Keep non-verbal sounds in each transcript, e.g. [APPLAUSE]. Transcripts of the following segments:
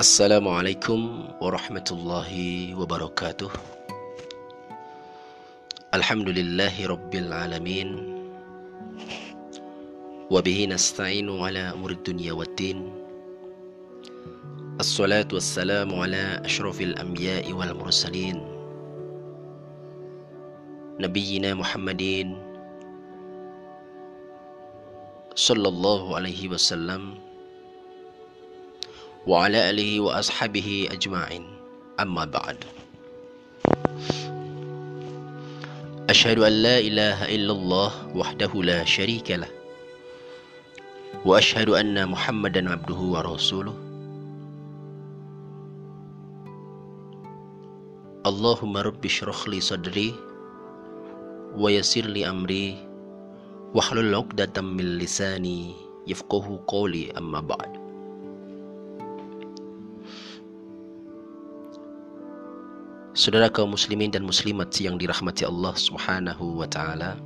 Assalamualaikum warahmatullahi wabarakatuh Alhamdulillahi rabbil alamin Wabihi nasta'inu ala umur dunia wa din Assalatu wassalamu ala ashrafil anbiya'i wal mursalin Nabiyyina Muhammadin Sallallahu alaihi wasallam وعلى آله وأصحابه أجمعين. أما بعد. أشهد أن لا إله إلا الله وحده لا شريك له. وأشهد أن محمدا عبده ورسوله. اللهم رب اشرح لي صدري ويسر لي أمري واحلل عقدة من لساني يفقه قولي. أما بعد. Saudara kaum muslimin dan muslimat yang dirahmati Allah Subhanahu wa taala.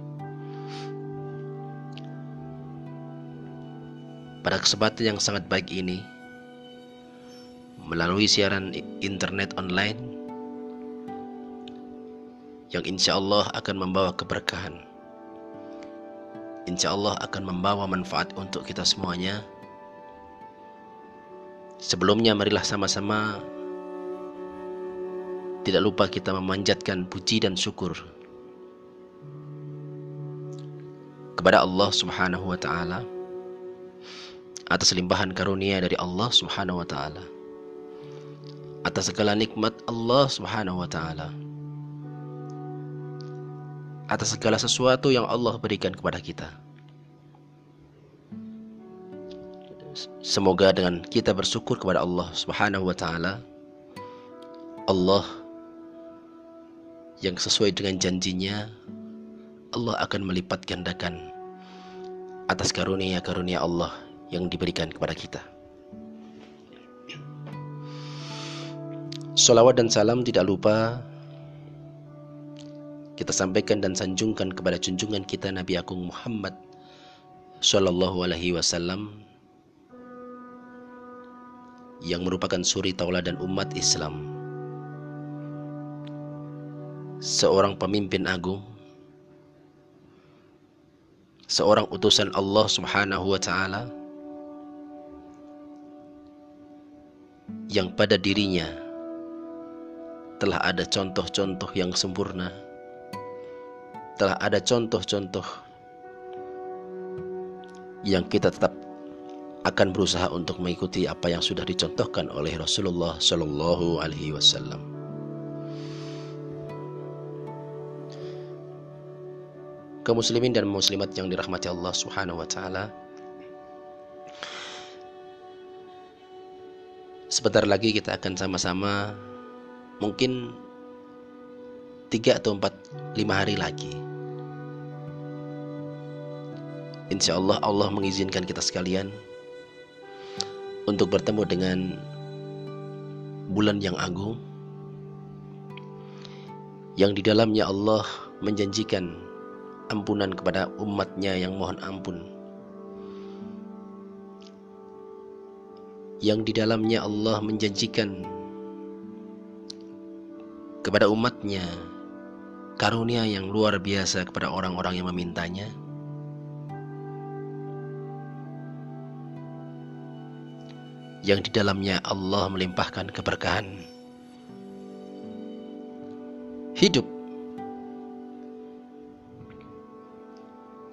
Pada kesempatan yang sangat baik ini melalui siaran internet online yang insya Allah akan membawa keberkahan insya Allah akan membawa manfaat untuk kita semuanya sebelumnya marilah sama-sama tidak lupa kita memanjatkan puji dan syukur kepada Allah Subhanahu wa taala atas limpahan karunia dari Allah Subhanahu wa taala atas segala nikmat Allah Subhanahu wa taala atas segala sesuatu yang Allah berikan kepada kita. Semoga dengan kita bersyukur kepada Allah Subhanahu wa taala Allah yang sesuai dengan janjinya Allah akan melipat gandakan atas karunia-karunia Allah yang diberikan kepada kita. Salawat dan salam tidak lupa kita sampaikan dan sanjungkan kepada junjungan kita Nabi Agung Muhammad Sallallahu Alaihi Wasallam yang merupakan suri tauladan umat Islam seorang pemimpin agung, seorang utusan Allah Subhanahu wa taala yang pada dirinya telah ada contoh-contoh yang sempurna, telah ada contoh-contoh yang kita tetap akan berusaha untuk mengikuti apa yang sudah dicontohkan oleh Rasulullah Shallallahu Alaihi Wasallam. Kaum muslimin dan muslimat yang dirahmati Allah Subhanahu wa taala. Sebentar lagi kita akan sama-sama mungkin tiga atau empat lima hari lagi. Insya Allah Allah mengizinkan kita sekalian untuk bertemu dengan bulan yang agung yang di dalamnya Allah menjanjikan ampunan kepada umatnya yang mohon ampun. Yang di dalamnya Allah menjanjikan kepada umatnya karunia yang luar biasa kepada orang-orang yang memintanya. Yang di dalamnya Allah melimpahkan keberkahan. Hidup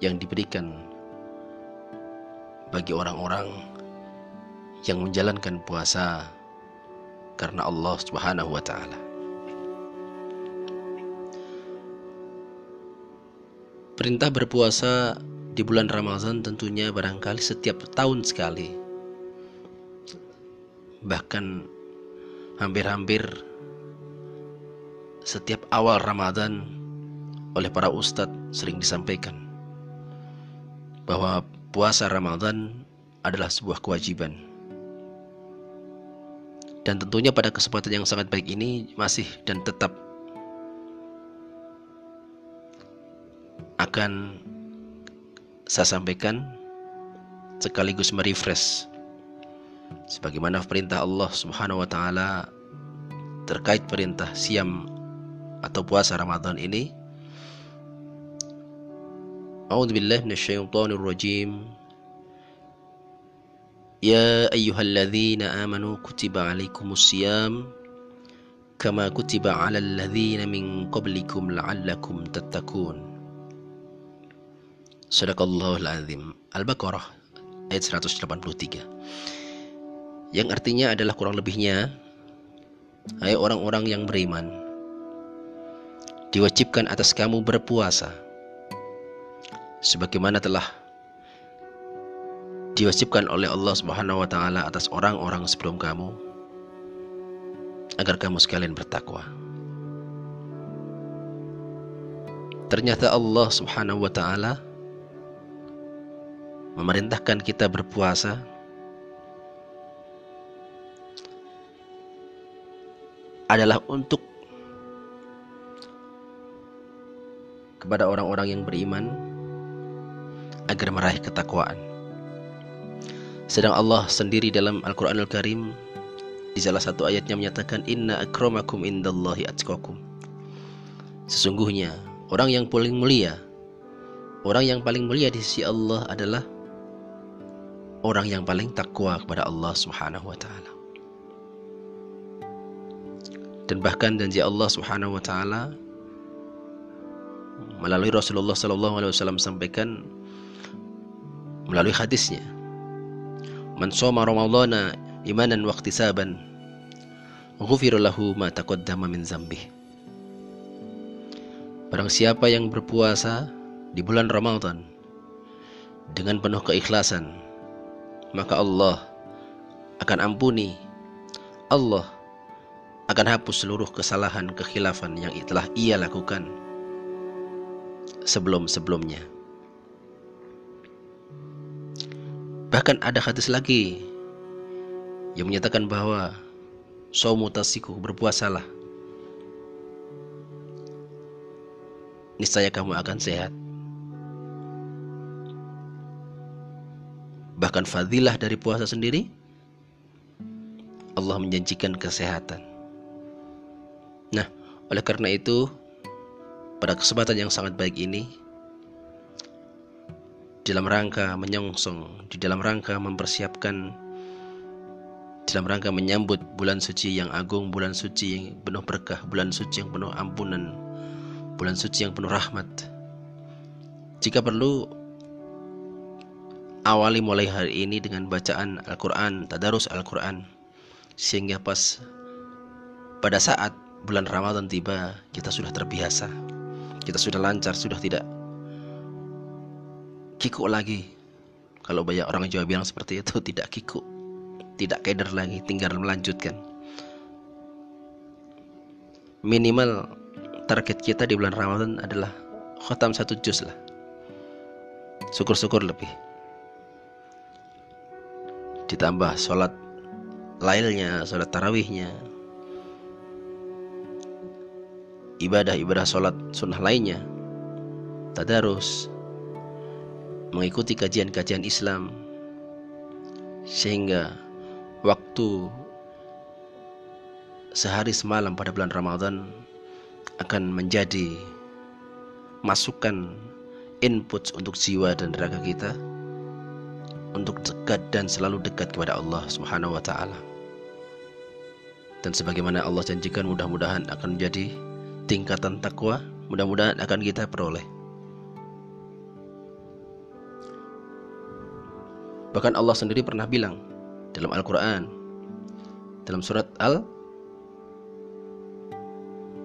yang diberikan bagi orang-orang yang menjalankan puasa karena Allah Subhanahu wa taala. Perintah berpuasa di bulan Ramadan tentunya barangkali setiap tahun sekali. Bahkan hampir-hampir setiap awal Ramadan oleh para ustadz sering disampaikan bahwa puasa Ramadan adalah sebuah kewajiban. Dan tentunya pada kesempatan yang sangat baik ini masih dan tetap akan saya sampaikan sekaligus merefresh sebagaimana perintah Allah Subhanahu wa taala terkait perintah siam atau puasa Ramadan ini A'udzu billahi minasyaitonir rajim Ya ayyuhalladzina amanu kutiba alaikumus siyam kama kutiba alal ladzina min qablikum la'allakum tattaqun Sadaqallahul azim. Al-Baqarah ayat 183 yang artinya adalah kurang lebihnya hai orang-orang yang beriman diwajibkan atas kamu berpuasa sebagaimana telah diwajibkan oleh Allah Subhanahu wa taala atas orang-orang sebelum kamu agar kamu sekalian bertakwa. Ternyata Allah Subhanahu wa taala memerintahkan kita berpuasa adalah untuk kepada orang-orang yang beriman agar meraih ketakwaan. Sedang Allah sendiri dalam Al-Quranul Al Karim di salah satu ayatnya menyatakan Inna akramakum indallahi atqakum. Sesungguhnya orang yang paling mulia, orang yang paling mulia di sisi Allah adalah orang yang paling takwa kepada Allah Subhanahu wa taala. Dan bahkan janji Allah Subhanahu wa taala melalui Rasulullah sallallahu alaihi wasallam sampaikan melalui hadisnya. Man shoma Ramadhana imanan wa ihtisaban ghufira lahu ma taqaddama min zambih. Barang siapa yang berpuasa di bulan Ramadan dengan penuh keikhlasan maka Allah akan ampuni. Allah akan hapus seluruh kesalahan kekhilafan yang telah ia lakukan sebelum-sebelumnya. Bahkan ada hadis lagi yang menyatakan bahwa saumu tasiku berpuasalah. Niscaya kamu akan sehat. Bahkan fadilah dari puasa sendiri Allah menjanjikan kesehatan. Nah, oleh karena itu pada kesempatan yang sangat baik ini dalam rangka menyongsong, di dalam rangka mempersiapkan dalam rangka menyambut bulan suci yang agung, bulan suci yang penuh berkah, bulan suci yang penuh ampunan, bulan suci yang penuh rahmat. Jika perlu awali mulai hari ini dengan bacaan Al-Qur'an, tadarus Al-Qur'an sehingga pas pada saat bulan Ramadan tiba, kita sudah terbiasa. Kita sudah lancar, sudah tidak kikuk lagi. Kalau banyak orang Jawa bilang seperti itu, [LAUGHS] tidak kikuk. Tidak keder lagi, tinggal melanjutkan. Minimal target kita di bulan Ramadan adalah khotam satu juz lah. Syukur-syukur lebih. Ditambah sholat lailnya, sholat tarawihnya, ibadah-ibadah sholat sunnah lainnya tadarus mengikuti kajian-kajian Islam sehingga waktu sehari semalam pada bulan Ramadan akan menjadi masukan input untuk jiwa dan raga kita untuk dekat dan selalu dekat kepada Allah Subhanahu wa taala. Dan sebagaimana Allah janjikan mudah-mudahan akan menjadi tingkatan takwa mudah-mudahan akan kita peroleh. Bahkan Allah sendiri pernah bilang dalam Al-Quran dalam surat Al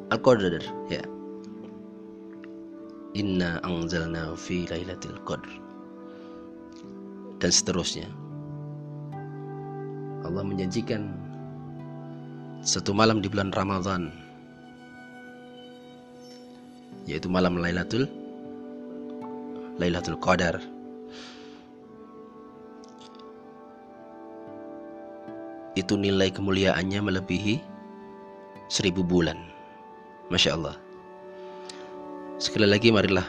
Al-Qadr ya. Inna anzalna fi lailatul qadr. Dan seterusnya. Allah menjanjikan satu malam di bulan Ramadan yaitu malam Lailatul Lailatul Qadar. Itu nilai kemuliaannya melebihi seribu bulan. Masya Allah. Sekali lagi marilah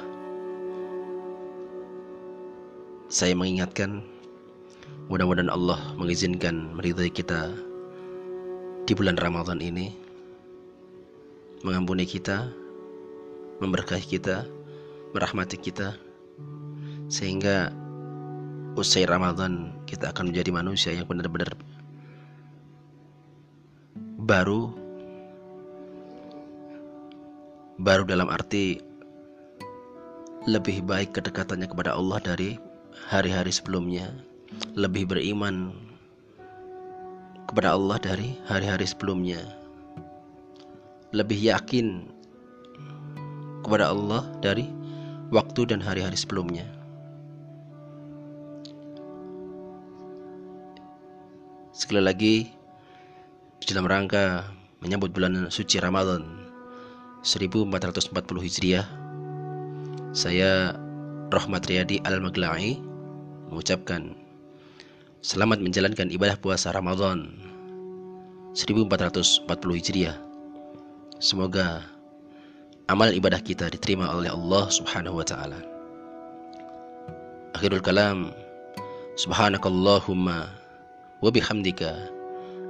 saya mengingatkan Mudah-mudahan Allah mengizinkan meridai kita di bulan Ramadan ini mengampuni kita, memberkahi kita, merahmati kita sehingga usai Ramadan kita akan menjadi manusia yang benar-benar baru baru dalam arti lebih baik kedekatannya kepada Allah dari hari-hari sebelumnya lebih beriman kepada Allah dari hari-hari sebelumnya lebih yakin kepada Allah dari waktu dan hari-hari sebelumnya. Sekali lagi dalam rangka menyambut bulan suci Ramadan 1440 Hijriah saya Rahmat Riyadi Al-Maglai mengucapkan selamat menjalankan ibadah puasa Ramadan 1440 Hijriah. Semoga amal ibadah kita diterima oleh Allah Subhanahu wa taala. Akhirul kalam Subhanakallahumma wa bihamdika